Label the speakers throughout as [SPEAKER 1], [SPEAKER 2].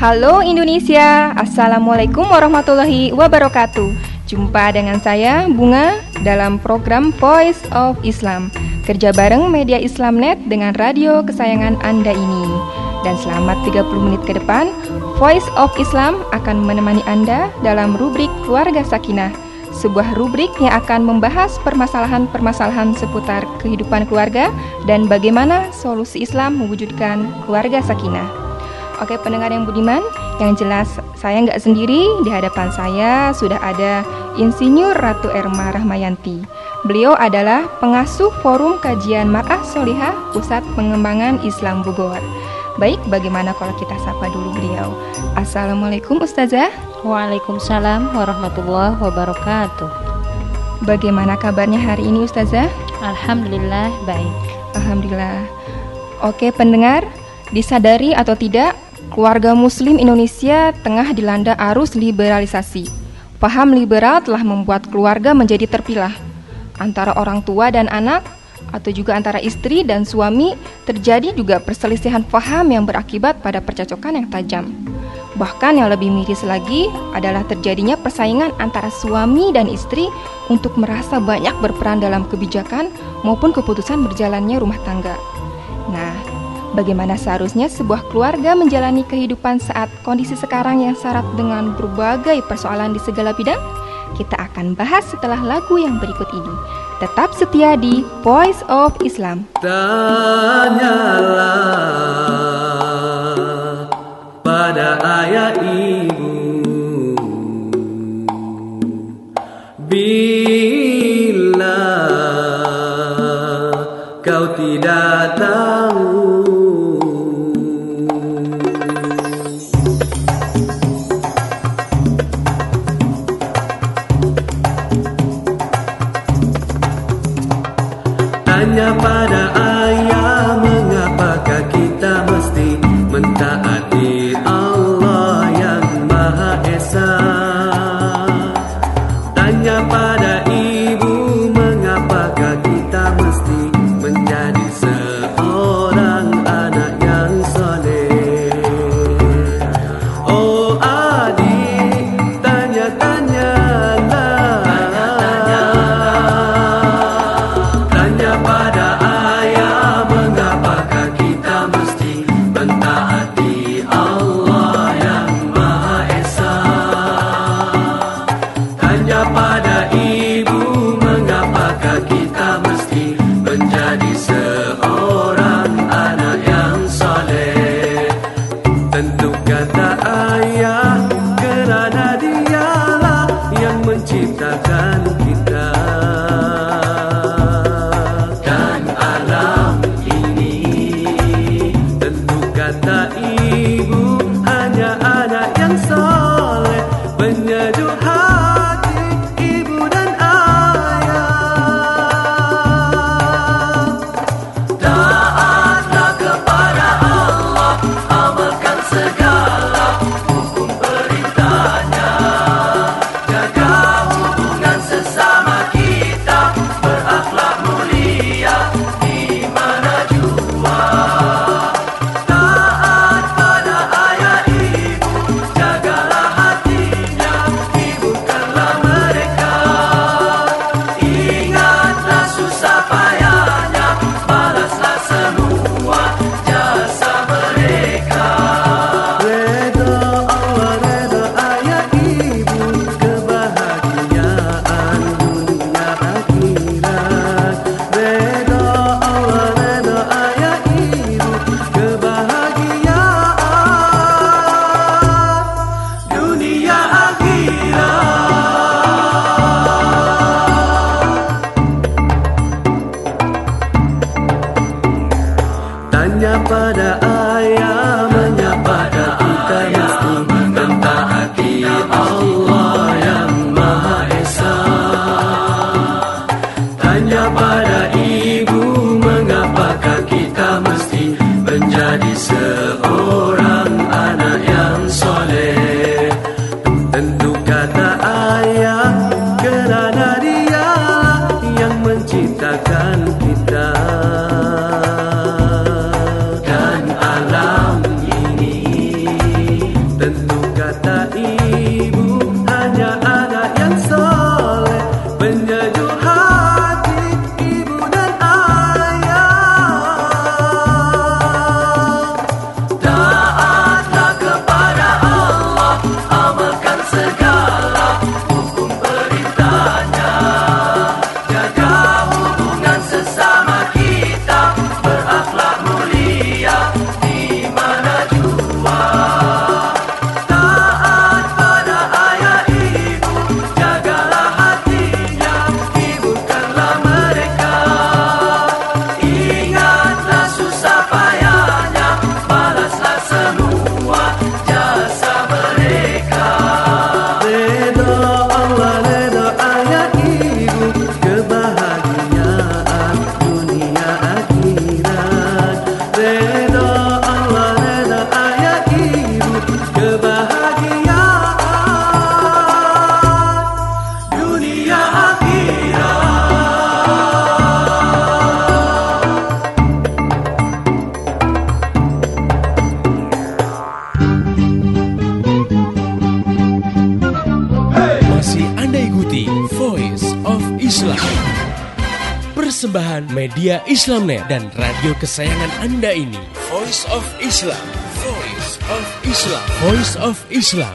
[SPEAKER 1] Halo Indonesia, Assalamualaikum warahmatullahi wabarakatuh. Jumpa dengan saya Bunga dalam program Voice of Islam. Kerja bareng Media Islamnet dengan radio kesayangan Anda ini. Dan selamat 30 menit ke depan Voice of Islam akan menemani Anda dalam rubrik Keluarga Sakinah. Sebuah rubrik yang akan membahas permasalahan-permasalahan seputar kehidupan keluarga dan bagaimana solusi Islam mewujudkan keluarga sakinah. Oke pendengar yang budiman, yang jelas saya nggak sendiri di hadapan saya sudah ada Insinyur Ratu Erma Rahmayanti. Beliau adalah pengasuh Forum Kajian Mar'ah Solihah Pusat Pengembangan Islam Bogor. Baik, bagaimana kalau kita sapa dulu beliau? Assalamualaikum Ustazah.
[SPEAKER 2] Waalaikumsalam warahmatullahi wabarakatuh.
[SPEAKER 1] Bagaimana kabarnya hari ini Ustazah?
[SPEAKER 2] Alhamdulillah baik.
[SPEAKER 1] Alhamdulillah. Oke pendengar, disadari atau tidak, Keluarga Muslim Indonesia tengah dilanda arus liberalisasi. Paham liberal telah membuat keluarga menjadi terpilah. Antara orang tua dan anak, atau juga antara istri dan suami, terjadi juga perselisihan paham yang berakibat pada percocokan yang tajam. Bahkan yang lebih miris lagi adalah terjadinya persaingan antara suami dan istri untuk merasa banyak berperan dalam kebijakan maupun keputusan berjalannya rumah tangga. Nah, Bagaimana seharusnya sebuah keluarga menjalani kehidupan saat kondisi sekarang yang syarat dengan berbagai persoalan di segala bidang? Kita akan bahas setelah lagu yang berikut ini. Tetap setia di Voice of Islam.
[SPEAKER 3] Tanyalah pada ayah ibu Bila kau tidak tahu cintakanku media Islamnet dan radio kesayangan Anda ini. Voice of Islam. Voice of Islam. Voice of Islam.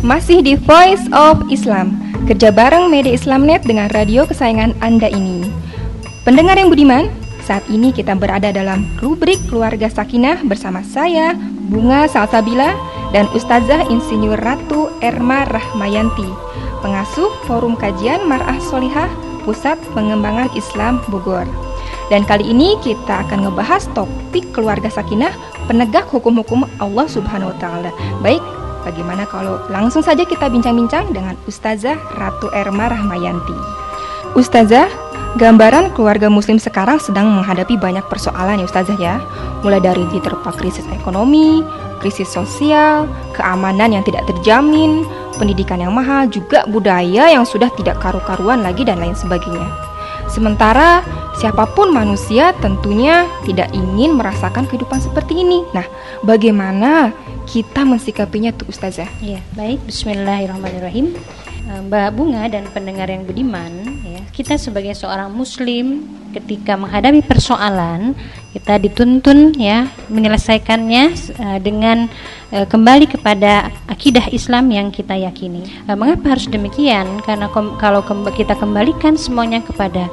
[SPEAKER 1] Masih di Voice of Islam, kerja bareng media Islamnet dengan radio kesayangan Anda ini. Pendengar yang budiman, saat ini kita berada dalam rubrik Keluarga Sakinah bersama saya, Bunga Salsabila, dan Ustazah Insinyur Ratu Erma Rahmayanti, pengasuh Forum Kajian Mar'ah Solihah, Pusat Pengembangan Islam Bogor. Dan kali ini kita akan ngebahas topik keluarga sakinah, penegak hukum-hukum Allah Subhanahu wa taala. Baik, bagaimana kalau langsung saja kita bincang-bincang dengan Ustazah Ratu Erma Rahmayanti. Ustazah, gambaran keluarga muslim sekarang sedang menghadapi banyak persoalan ya Ustazah ya. Mulai dari diterpa krisis ekonomi, krisis sosial, keamanan yang tidak terjamin, pendidikan yang mahal, juga budaya yang sudah tidak karu-karuan lagi dan lain sebagainya. Sementara siapa pun manusia tentunya tidak ingin merasakan kehidupan seperti ini. Nah, bagaimana kita mensikapinya tuh Ustazah?
[SPEAKER 4] Ya, baik. Bismillahirrahmanirrahim. Eh, Mbak Bunga dan pendengar yang budiman, kita sebagai seorang Muslim ketika menghadapi persoalan kita dituntun ya menyelesaikannya eh, dengan eh, kembali kepada akidah Islam yang kita yakini. Eh, mengapa harus demikian? Karena kom- kalau kemb- kita kembalikan semuanya kepada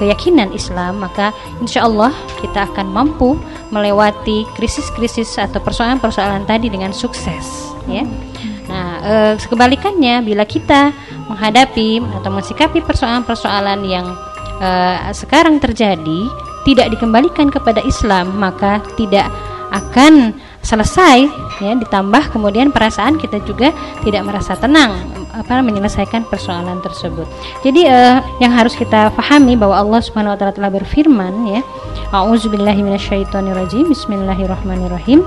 [SPEAKER 4] keyakinan Islam, maka insya Allah kita akan mampu melewati krisis-krisis atau persoalan-persoalan tadi dengan sukses. Ya. Nah, eh, kebalikannya bila kita menghadapi atau mensikapi persoalan-persoalan yang eh, sekarang terjadi tidak dikembalikan kepada Islam, maka tidak akan selesai ya ditambah kemudian perasaan kita juga tidak merasa tenang apa menyelesaikan persoalan tersebut. Jadi eh, yang harus kita pahami bahwa Allah Subhanahu wa taala telah berfirman ya. A'udzubillahi minasyaitonirrajim. Bismillahirrahmanirrahim.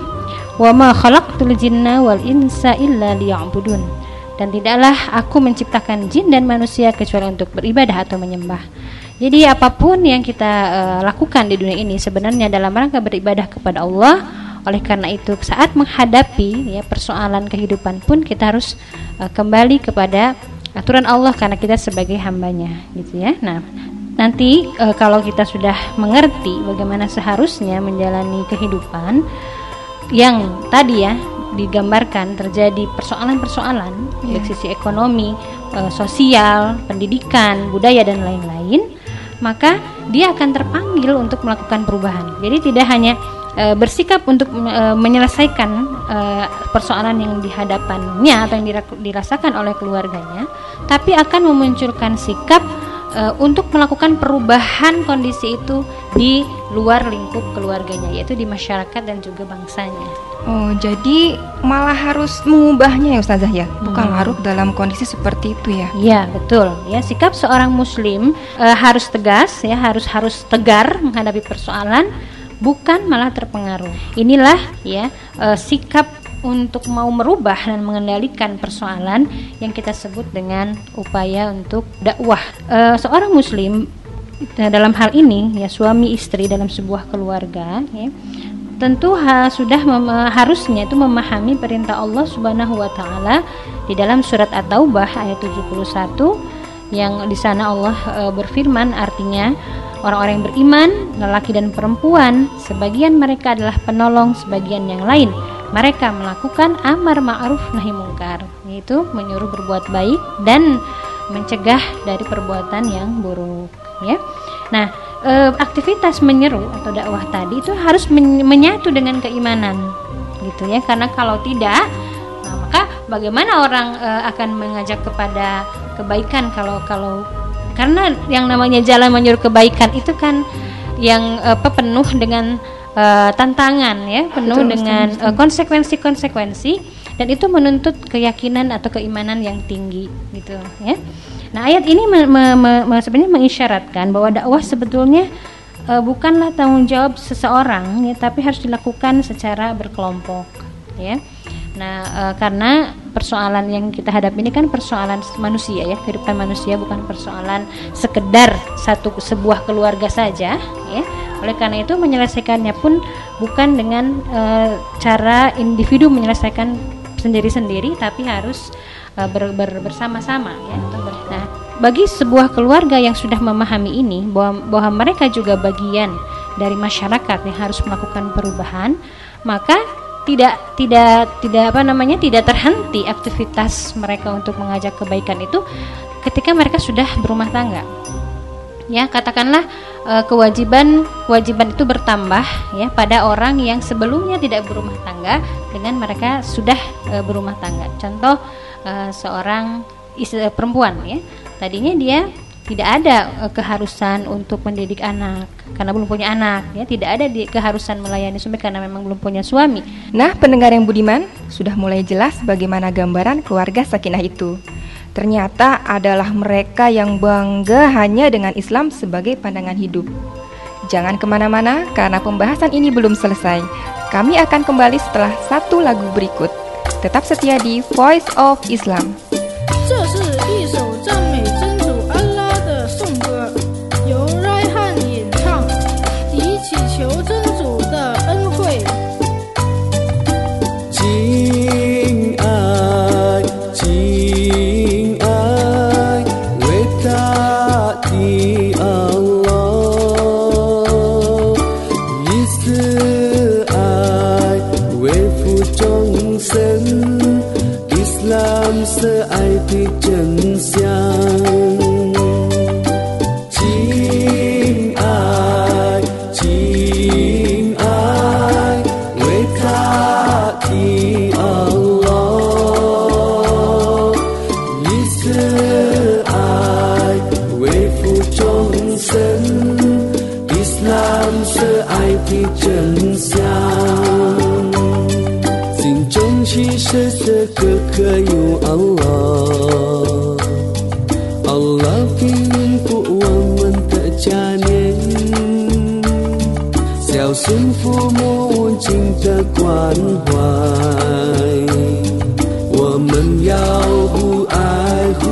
[SPEAKER 4] Wa ma khalaqtul jinna wal insa illa liya'budun. Dan tidaklah aku menciptakan jin dan manusia kecuali untuk beribadah atau menyembah. Jadi apa pun yang kita eh, lakukan di dunia ini sebenarnya dalam rangka beribadah kepada Allah. Oleh karena itu saat menghadapi ya persoalan kehidupan pun kita harus eh, kembali kepada aturan Allah karena kita sebagai hambanya gitu ya. Nah, nanti eh, kalau kita sudah mengerti bagaimana seharusnya menjalani kehidupan yang tadi ya digambarkan terjadi persoalan-persoalan
[SPEAKER 1] Iya.
[SPEAKER 4] dari sisi ekonomi, eh, sosial, pendidikan, budaya dan lain-lain, maka dia akan terpanggil untuk melakukan perubahan. Jadi tidak hanya eh, bersikap untuk eh, menyelesaikan eh, persoalan yang dihadapannya atau yang dira- dirasakan oleh keluarganya, tapi akan memunculkan sikap untuk melakukan perubahan kondisi itu di luar lingkup keluarganya, yaitu di masyarakat dan juga bangsanya.
[SPEAKER 1] Oh, jadi malah harus mengubahnya ya Ustazah ya, bukan
[SPEAKER 4] Hmm.
[SPEAKER 1] larut dalam kondisi seperti itu ya.
[SPEAKER 4] Iya betul ya sikap seorang muslim eh, harus tegas ya harus harus tegar menghadapi persoalan bukan malah terpengaruh inilah ya eh, sikap untuk mau merubah dan mengendalikan persoalan yang kita sebut dengan upaya untuk dakwah Eh, seorang muslim Nah, dalam hal ini ya suami istri dalam sebuah keluarga ya tentu ha, sudah mem, harusnya itu memahami perintah Allah Subhanahu wa taala di dalam surat At-Taubah ayat 71 yang di sana Allah e, berfirman artinya orang-orang yang beriman lelaki dan perempuan sebagian mereka adalah penolong sebagian yang lain. Mereka melakukan amar ma'ruf nahi mungkar yaitu menyuruh berbuat baik dan mencegah dari perbuatan yang buruk ya. Nah e, aktivitas menyeru atau dakwah tadi itu harus men menyatu dengan keimanan gitu ya. Karena kalau tidak nah, maka bagaimana orang e, akan mengajak kepada kebaikan kalau kalau karena yang namanya jalan menyuruh kebaikan itu kan yang apa penuh dengan uh, tantangan ya penuh betul, dengan konsekuensi-konsekuensi dan itu menuntut keyakinan atau keimanan yang tinggi gitu ya Nah, ayat ini me, me, me, sebenarnya mengisyaratkan bahwa dakwah sebetulnya uh, bukanlah tanggung jawab seseorang ya, tapi harus dilakukan secara berkelompok ya. Nah, uh, karena persoalan yang kita hadapi ini kan persoalan manusia ya, kehidupan manusia bukan persoalan sekedar satu sebuah keluarga saja ya. Oleh karena itu menyelesaikannya pun bukan dengan uh, cara individu menyelesaikan sendiri-sendiri tapi harus uh, ber, ber, bersama-sama ya. Nah, bagi sebuah keluarga yang sudah memahami ini bahwa, bahwa mereka juga bagian dari masyarakat yang harus melakukan perubahan, maka tidak tidak tidak apa namanya tidak terhenti aktivitas mereka untuk mengajak kebaikan itu ketika mereka sudah berumah tangga. Ya, katakanlah uh, kewajiban kewajiban itu bertambah ya pada orang yang sebelumnya tidak berumah tangga dengan mereka sudah uh, berumah tangga. Contoh uh, seorang istri, perempuan ya tadinya dia tidak ada uh, keharusan untuk mendidik anak karena belum punya anak ya tidak ada di, keharusan melayani suami karena memang belum punya suami.
[SPEAKER 1] Nah, pendengar yang budiman sudah mulai jelas bagaimana gambaran keluarga sakinah itu. Ternyata adalah mereka yang bangga hanya dengan Islam sebagai pandangan hidup. Jangan ke mana-mana karena pembahasan ini belum selesai. Kami akan kembali setelah satu lagu berikut. Tetap setia di Voice of Islam.
[SPEAKER 3] 想心中其实这个可有 Allah 给我们的家念，孝顺父母，尊的关怀，我们要互爱互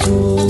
[SPEAKER 3] 助。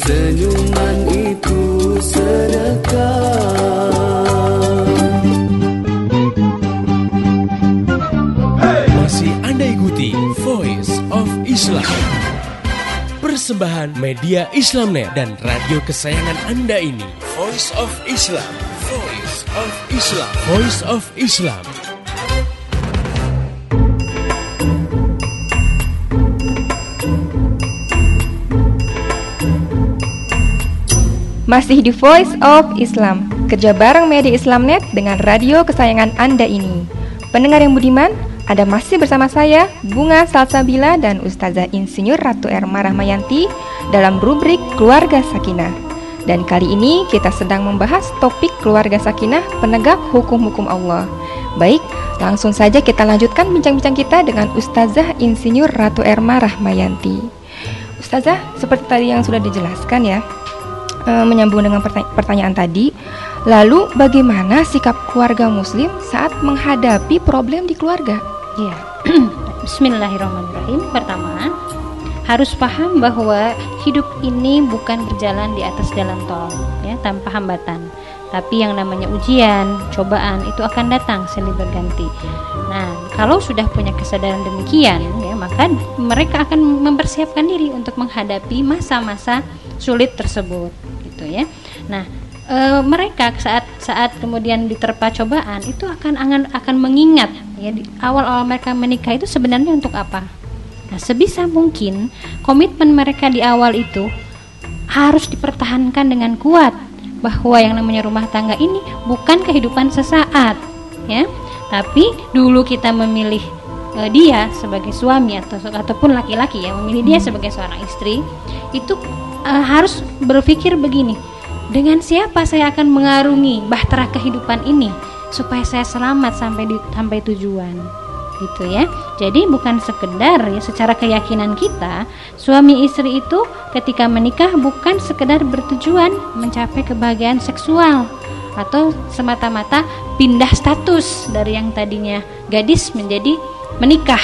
[SPEAKER 3] Senyuman itu
[SPEAKER 5] Masih Anda ikuti Voice of Islam. Persembahan media Islamnet dan radio kesayangan Anda ini. Voice of Islam. Voice of Islam. Voice of Islam.
[SPEAKER 1] Masih di Voice of Islam, kerja bareng media Islamnet dengan radio kesayangan Anda ini. Pendengar yang budiman, ada masih bersama saya, Bunga Salsabila dan Ustazah Insinyur Ratu Erma Rahmayanti dalam rubrik Keluarga Sakinah. Dan kali ini kita sedang membahas topik keluarga sakinah penegak hukum-hukum Allah. Baik, langsung saja kita lanjutkan bincang-bincang kita dengan Ustazah Insinyur Ratu Erma Rahmayanti. Ustazah, seperti tadi yang sudah dijelaskan ya, e, menyambung dengan pertanya- pertanyaan tadi. Lalu bagaimana sikap keluarga muslim saat menghadapi problem di keluarga?
[SPEAKER 4] Ya. Bismillahirrahmanirrahim. Pertama, harus paham bahwa hidup ini bukan berjalan di atas jalan tol ya tanpa hambatan. Tapi yang namanya ujian, cobaan itu akan datang silih berganti. Nah, kalau sudah punya kesadaran demikian ya, maka mereka akan mempersiapkan diri untuk menghadapi masa-masa sulit tersebut gitu ya. Nah, e, mereka saat saat kemudian diterpa cobaan itu akan akan akan mengingat ya di awal-awal mereka menikah itu sebenarnya untuk apa? Nah, sebisa mungkin komitmen mereka di awal itu harus dipertahankan dengan kuat bahwa yang namanya rumah tangga ini bukan kehidupan sesaat, ya. Tapi dulu kita memilih eh, dia sebagai suami atau ataupun laki-laki ya memilih dia sebagai seorang istri itu eh, harus berpikir begini dengan siapa saya akan mengarungi bahtera kehidupan ini supaya saya selamat sampai di, sampai tujuan gitu ya. Jadi bukan sekedar ya secara keyakinan kita suami istri itu ketika menikah bukan sekedar bertujuan mencapai kebahagiaan seksual atau semata-mata pindah status dari yang tadinya gadis menjadi menikah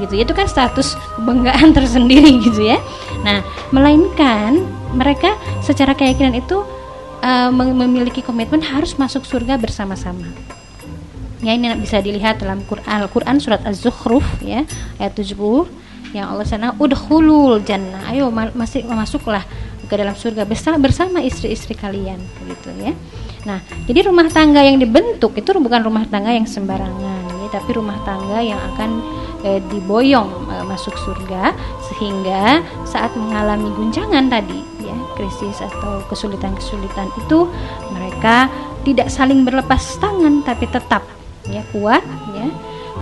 [SPEAKER 4] gitu. Itu kan status kebanggaan tersendiri gitu ya. Nah, melainkan mereka secara keyakinan itu uh, memiliki komitmen harus masuk surga bersama-sama. Ya ini bisa dilihat dalam Quran Al-Quran surat Az-Zukhruf ya ayat 70 yang Allah sana udhulul jannah. Ayo masih masuklah ke dalam surga bersama bersama istri-istri kalian begitu ya. Nah, jadi rumah tangga yang dibentuk itu bukan rumah tangga yang sembarangan tapi rumah tangga yang akan e, diboyong e, masuk surga sehingga saat mengalami guncangan tadi ya, krisis atau kesulitan-kesulitan itu mereka tidak saling berlepas tangan tapi tetap ya kuat ya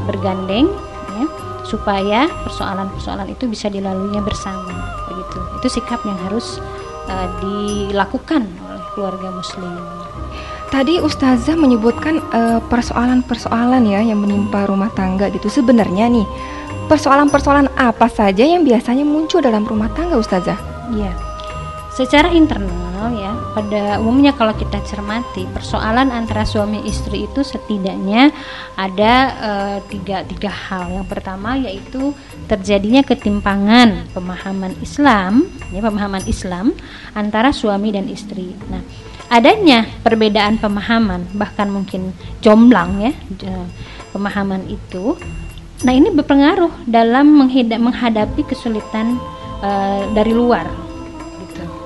[SPEAKER 4] bergandeng ya supaya persoalan-persoalan itu bisa dilaluinya bersama begitu. Itu sikap yang harus uh, dilakukan oleh keluarga muslim
[SPEAKER 1] Tadi Ustazah menyebutkan eh, persoalan-persoalan ya yang menimpa rumah tangga gitu. Sebenarnya nih, persoalan-persoalan apa saja yang biasanya muncul dalam rumah tangga Ustazah?
[SPEAKER 4] Iya. Secara internal ya, pada umumnya kalau kita cermati persoalan antara suami istri itu setidaknya ada uh, tiga tiga hal. Yang pertama yaitu terjadinya ketimpangan pemahaman Islam, ya pemahaman Islam antara suami dan istri. Nah, adanya perbedaan pemahaman bahkan mungkin jomblang ya pemahaman itu. Nah, ini berpengaruh dalam menghadapi kesulitan uh, dari luar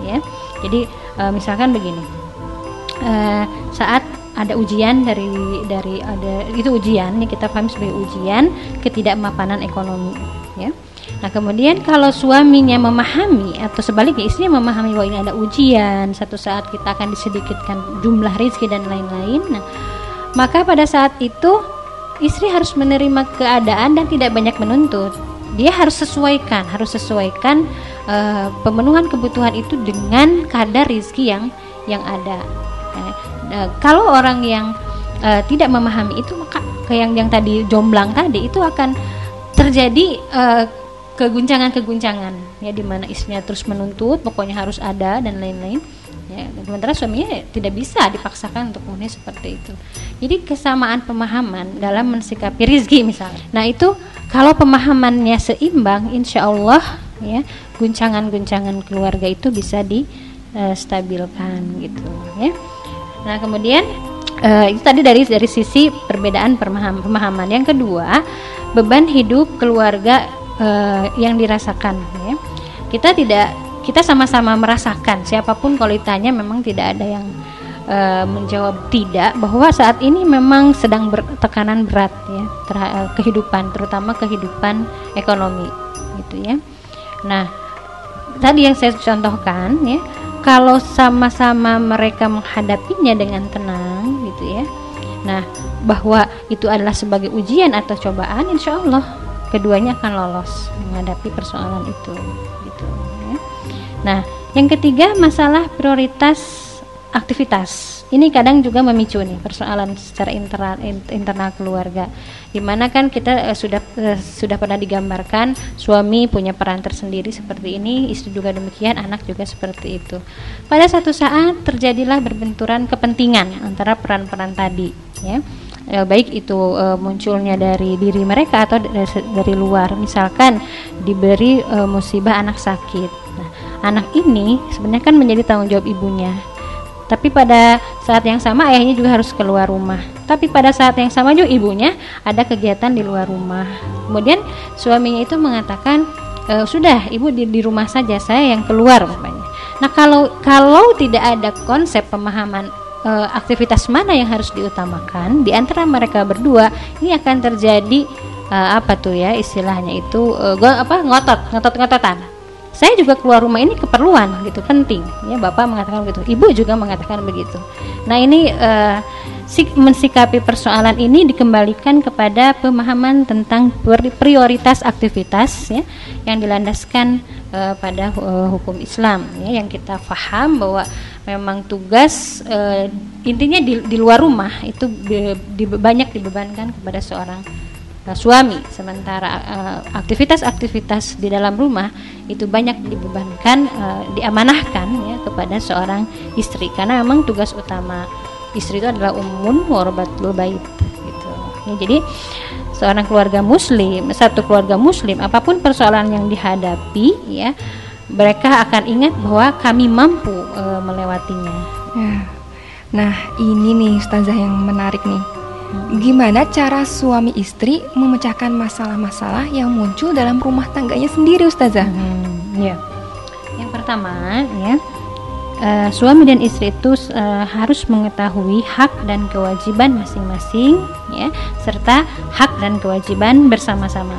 [SPEAKER 4] ya jadi uh, misalkan begini uh, saat ada ujian dari dari ada itu ujian yang kita paham sebagai ujian ketidakmapanan ekonomi ya nah kemudian kalau suaminya memahami atau sebaliknya istrinya memahami bahwa ini ada ujian satu saat kita akan disedikitkan jumlah rezeki dan lain-lain nah maka pada saat itu istri harus menerima keadaan dan tidak banyak menuntut. Dia harus sesuaikan harus sesuaikan uh, pemenuhan kebutuhan itu dengan kadar rizki yang yang ada. Uh, kalau orang yang uh, tidak memahami itu maka yang yang tadi jomblang tadi itu akan terjadi uh, keguncangan-keguncangan ya di mana istrinya terus menuntut pokoknya harus ada dan lain-lain ya sementara suaminya tidak bisa dipaksakan untuk memenuhi seperti itu jadi kesamaan pemahaman dalam mensikapi rizki misalnya nah itu kalau pemahamannya seimbang insya Allah ya guncangan-guncangan keluarga itu bisa di uh, stabilkan gitu ya. Nah, kemudian uh, itu tadi dari dari sisi perbedaan pemahaman. pemahaman. Yang kedua, beban hidup keluarga uh, yang dirasakan ya. Kita tidak kita sama-sama merasakan siapa pun kalau ditanya memang tidak ada yang uh, menjawab tidak bahwa saat ini memang sedang bertekanan berat ya ter- kehidupan terutama kehidupan ekonomi gitu ya. Nah, tadi yang saya contohkan ya kalau sama-sama mereka menghadapinya dengan tenang gitu ya nah bahwa itu adalah sebagai ujian atau cobaan insya Allah keduanya akan lolos menghadapi persoalan itu gitu ya. nah yang ketiga masalah prioritas aktivitas. Ini kadang juga memicu nih persoalan secara internal internal keluarga. Di mana kan kita uh, sudah uh, sudah pernah digambarkan suami punya peran tersendiri seperti ini istri juga demikian anak juga seperti itu. Pada satu saat terjadilah berbenturan kepentingan antara peran-peran tadi ya e, baik itu e, munculnya dari diri mereka atau dari, dari luar misalkan diberi e, musibah anak sakit nah anak ini sebenarnya kan menjadi tanggung jawab ibunya tapi pada saat yang sama ayahnya juga harus keluar rumah. Tapi pada saat yang sama juga ibunya ada kegiatan di luar rumah. Kemudian suaminya itu mengatakan e, sudah ibu di, di rumah saja saya yang keluar. Nah kalau kalau tidak ada konsep pemahaman e, aktivitas mana yang harus diutamakan? Di antara mereka berdua ini akan terjadi e, apa tuh ya istilahnya itu e, apa ngotot ngotot ngototan saya juga keluar rumah ini keperluan gitu penting. Ya bapak mengatakan begitu ibu juga mengatakan begitu. Nah ini uh, mensikapi persoalan ini dikembalikan kepada pemahaman tentang prioritas aktivitas ya yang dilandaskan pada uh, hukum Islam ya yang kita paham bahwa memang tugas uh, intinya di, di luar rumah itu di, di, banyak dibebankan kepada seorang uh, suami. Sementara uh, aktivitas-aktivitas di dalam rumah itu banyak dibebankan uh, diamanahkan ya kepada seorang istri. Karena memang tugas utama istri itu adalah umun warbatul bait gitu. Ya, jadi seorang keluarga muslim satu keluarga muslim apa pun persoalan yang dihadapi ya mereka akan ingat bahwa kami mampu uh, melewatinya
[SPEAKER 1] ya. nah ini nih ustazah yang menarik nih Gimana cara suami istri memecahkan masalah-masalah yang muncul dalam rumah tangganya sendiri, Ustazah?
[SPEAKER 4] Hmm, ya. Yang pertama, ya, uh, suami dan istri itu uh, harus mengetahui hak dan kewajiban masing-masing, ya, serta hak dan kewajiban bersama-sama.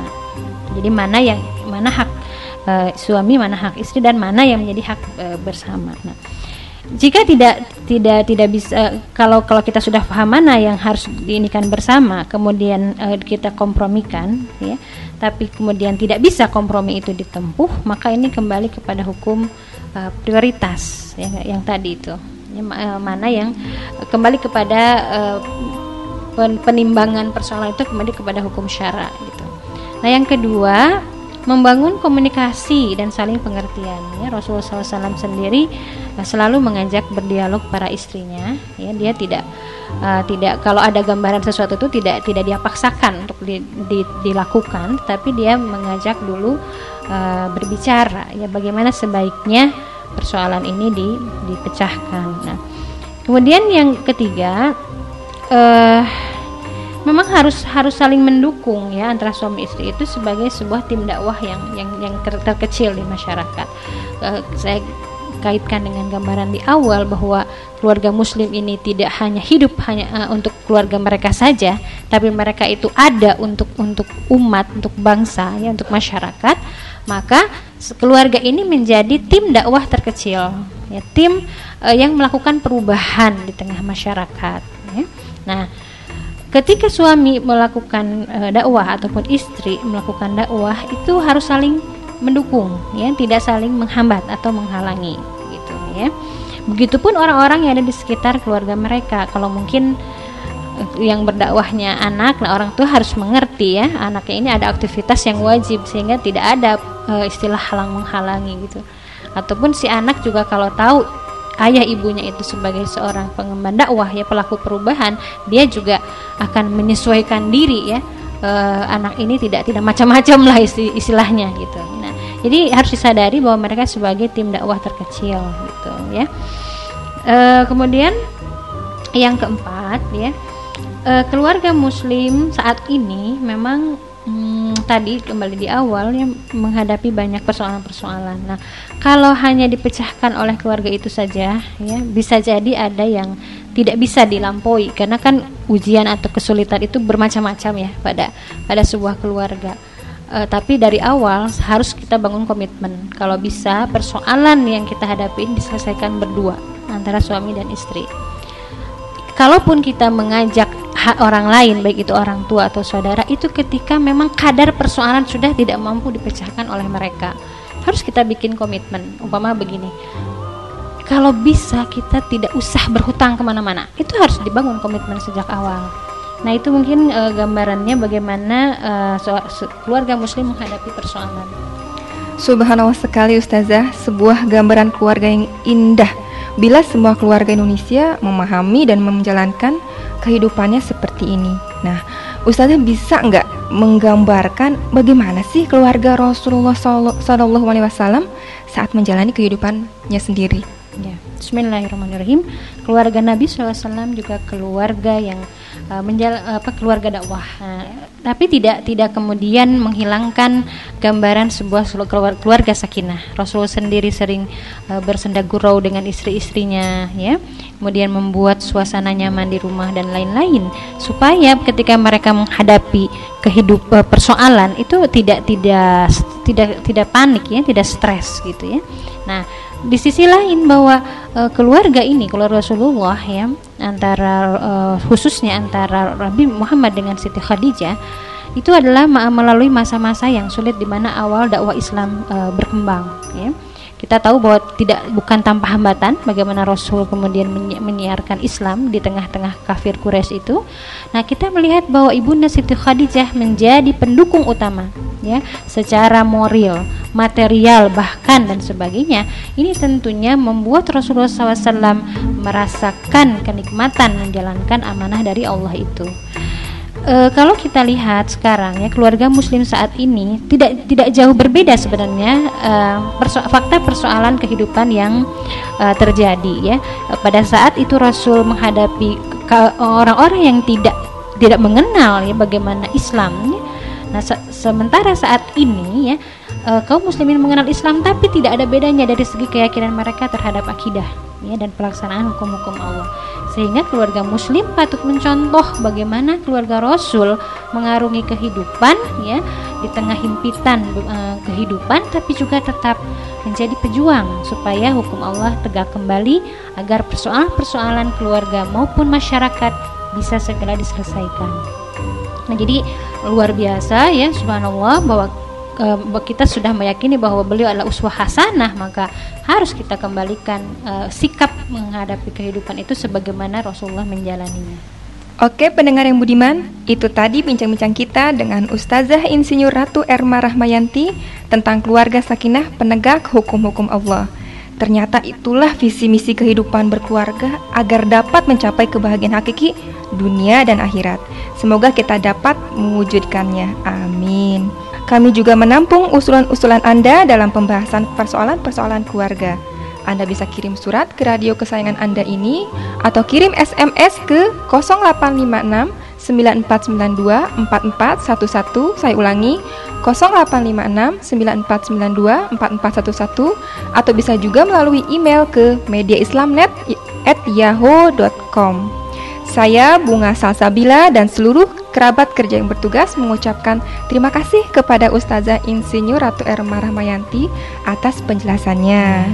[SPEAKER 4] Jadi mana yang mana hak uh, suami, mana hak istri, dan mana yang menjadi hak uh, bersama. Nah, jika tidak tidak tidak bisa kalau kalau kita sudah paham mana yang harus diinikan bersama kemudian uh, kita kompromikan ya tapi kemudian tidak bisa kompromi itu ditempuh maka ini kembali kepada hukum uh, prioritas ya, yang tadi itu ya, mana yang kembali kepada penimbangan persoalan itu kembali kepada hukum syara gitu nah yang kedua membangun komunikasi dan saling pengertian. Ya Rasulullah SAW sendiri uh, selalu mengajak berdialog para istrinya. Ya dia tidak uh, tidak kalau ada gambaran sesuatu itu tidak tidak dia paksakan untuk di, di, dilakukan tapi dia mengajak dulu uh, berbicara. Ya bagaimana sebaiknya persoalan ini di, dipecahkan. Nah kemudian yang ketiga uh, memang harus harus saling mendukung ya antara suami istri itu sebagai sebuah tim dakwah yang yang yang ter, terkecil di masyarakat. Uh, saya kaitkan dengan gambaran di awal bahwa keluarga muslim ini tidak hanya hidup hanya uh, untuk keluarga mereka saja, tapi mereka itu ada untuk untuk umat, untuk bangsa ya, untuk masyarakat, maka keluarga ini menjadi tim dakwah terkecil, ya, tim uh, yang melakukan perubahan di tengah masyarakat ya. Nah, ketika suami melakukan uh, dakwah ataupun istri melakukan dakwah itu harus saling mendukung ya. Tidak saling menghambat atau menghalangi gitu ya. Begitupun orang-orang yang ada di sekitar keluarga mereka. Kalau mungkin uh, yang berdakwahnya anak nah orang tua harus mengerti ya. Anaknya ini ada aktivitas yang wajib sehingga tidak ada uh, istilah halang menghalangi gitu. Ataupun si anak juga kalau tahu ayah ibunya itu sebagai seorang pengemban dakwah ya pelaku perubahan dia juga akan menyesuaikan diri ya e, anak ini tidak tidak macam-macam lah istilahnya gitu nah jadi harus disadari bahwa mereka sebagai tim dakwah terkecil gitu. ya. E, kemudian yang keempat ya e, keluarga Muslim saat ini memang hmm, tadi kembali di awal ya menghadapi banyak persoalan-persoalan. Nah, kalau hanya dipecahkan oleh keluarga itu saja ya bisa jadi ada yang tidak bisa dilampaui karena kan ujian atau kesulitan itu bermacam-macam ya pada pada sebuah keluarga. Uh, tapi dari awal harus kita bangun komitmen. Kalau bisa persoalan yang kita hadapi diselesaikan berdua antara suami dan istri. Kalaupun kita mengajak orang lain baik itu orang tua atau saudara itu ketika memang kadar persoalan sudah tidak mampu dipecahkan oleh mereka. Harus kita bikin komitmen. Umpama begini kalau bisa kita tidak usah berhutang ke mana-mana itu harus dibangun komitmen sejak awal. Nah itu mungkin uh, gambarannya bagaimana so, keluarga muslim menghadapi persoalan.
[SPEAKER 1] Subhanallah sekali Ustazah, sebuah gambaran keluarga yang indah bila semua keluarga Indonesia memahami dan menjalankan kehidupannya seperti ini. Nah, Ustazah bisa nggak menggambarkan bagaimana sih keluarga Rasulullah Wasallam saat menjalani kehidupannya sendiri?
[SPEAKER 4] Ya, Bismillahirrahmanirrahim. Keluarga Nabi SAW juga keluarga yang uh, menjal apa keluarga dakwah. Uh, tapi tidak tidak kemudian menghilangkan gambaran sebuah keluarga sakinah. Rasul sendiri sering uh, bersenda gurau dengan istri-istrinya, ya. Kemudian membuat suasana nyaman di rumah dan lain-lain supaya ketika mereka menghadapi kehidupan uh, persoalan itu tidak tidak tidak tidak panik ya, tidak stres gitu ya. Nah, di sisi lain bahwa uh, keluarga ini keluarga Rasulullah ya antara uh, khususnya antara Nabi Muhammad dengan Siti Khadijah itu adalah melalui masa-masa yang sulit di mana awal dakwah Islam uh, berkembang ya kita tahu bahwa tidak bukan tanpa hambatan bagaimana Rasul kemudian menyiarkan Islam di tengah-tengah kafir Quraisy itu. Nah, kita melihat bahwa Ibunda Siti Khadijah menjadi pendukung utama ya, secara moral, material bahkan dan sebagainya. Ini tentunya membuat Rasulullah SAW merasakan kenikmatan menjalankan amanah dari Allah itu e, kalau kita lihat sekarang ya keluarga muslim saat ini tidak tidak jauh berbeda sebenarnya e, perso fakta persoalan kehidupan yang e, terjadi ya pada saat itu Rasul menghadapi orang-orang yang tidak tidak mengenal ya bagaimana Islam ya. Nah se sementara saat ini ya e, kaum muslimin mengenal Islam tapi tidak ada bedanya dari segi keyakinan mereka terhadap akidah ya dan pelaksanaan hukum-hukum Allah sehingga keluarga muslim patut mencontoh bagaimana keluarga Rasul mengarungi kehidupan ya di tengah himpitan uh, kehidupan tapi juga tetap menjadi pejuang supaya hukum Allah tegak kembali agar persoalan-persoalan keluarga maupun masyarakat bisa segera diselesaikan. Nah, jadi luar biasa ya subhanallah bahwa uh, kita sudah meyakini bahwa beliau adalah uswah hasanah maka harus kita kembalikan uh, sikap menghadapi kehidupan itu sebagaimana Rasulullah menjalaninya.
[SPEAKER 1] Oke pendengar yang budiman, itu tadi bincang-bincang kita dengan Ustazah Insinyur Ratu Erma Rahmayanti tentang keluarga sakinah penegak hukum-hukum Allah. Ternyata itulah visi misi kehidupan berkeluarga agar dapat mencapai kebahagiaan hakiki dunia dan akhirat. Semoga kita dapat mewujudkannya. Amin. Kami juga menampung usulan-usulan Anda dalam pembahasan persoalan-persoalan keluarga. Anda bisa kirim surat ke radio kesayangan Anda ini atau kirim SMS ke 0856 9492 4411 saya ulangi 0856 9492 4411 atau bisa juga melalui email ke mediaislamnet@yahoo.com. Saya Bunga Salsabila dan seluruh kerabat kerja yang bertugas mengucapkan terima kasih kepada Ustazah Insinyur Ratu Erma Rahmayanti atas penjelasannya. Ya,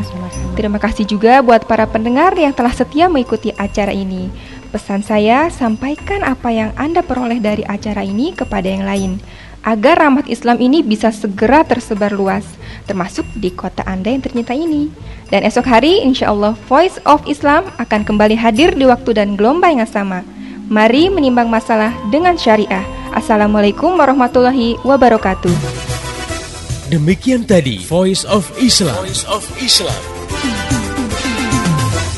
[SPEAKER 1] terima kasih juga buat para pendengar yang telah setia mengikuti acara ini. Pesan saya, sampaikan apa yang Anda peroleh dari acara ini kepada yang lain agar rahmat Islam ini bisa segera tersebar luas, termasuk di kota Anda yang ternyata ini. Dan esok hari, insya Allah, Voice of Islam akan kembali hadir di waktu dan gelombang yang sama. Mari menimbang masalah dengan syariah. Assalamualaikum warahmatullahi wabarakatuh.
[SPEAKER 5] Demikian tadi Voice of Islam. Voice of Islam.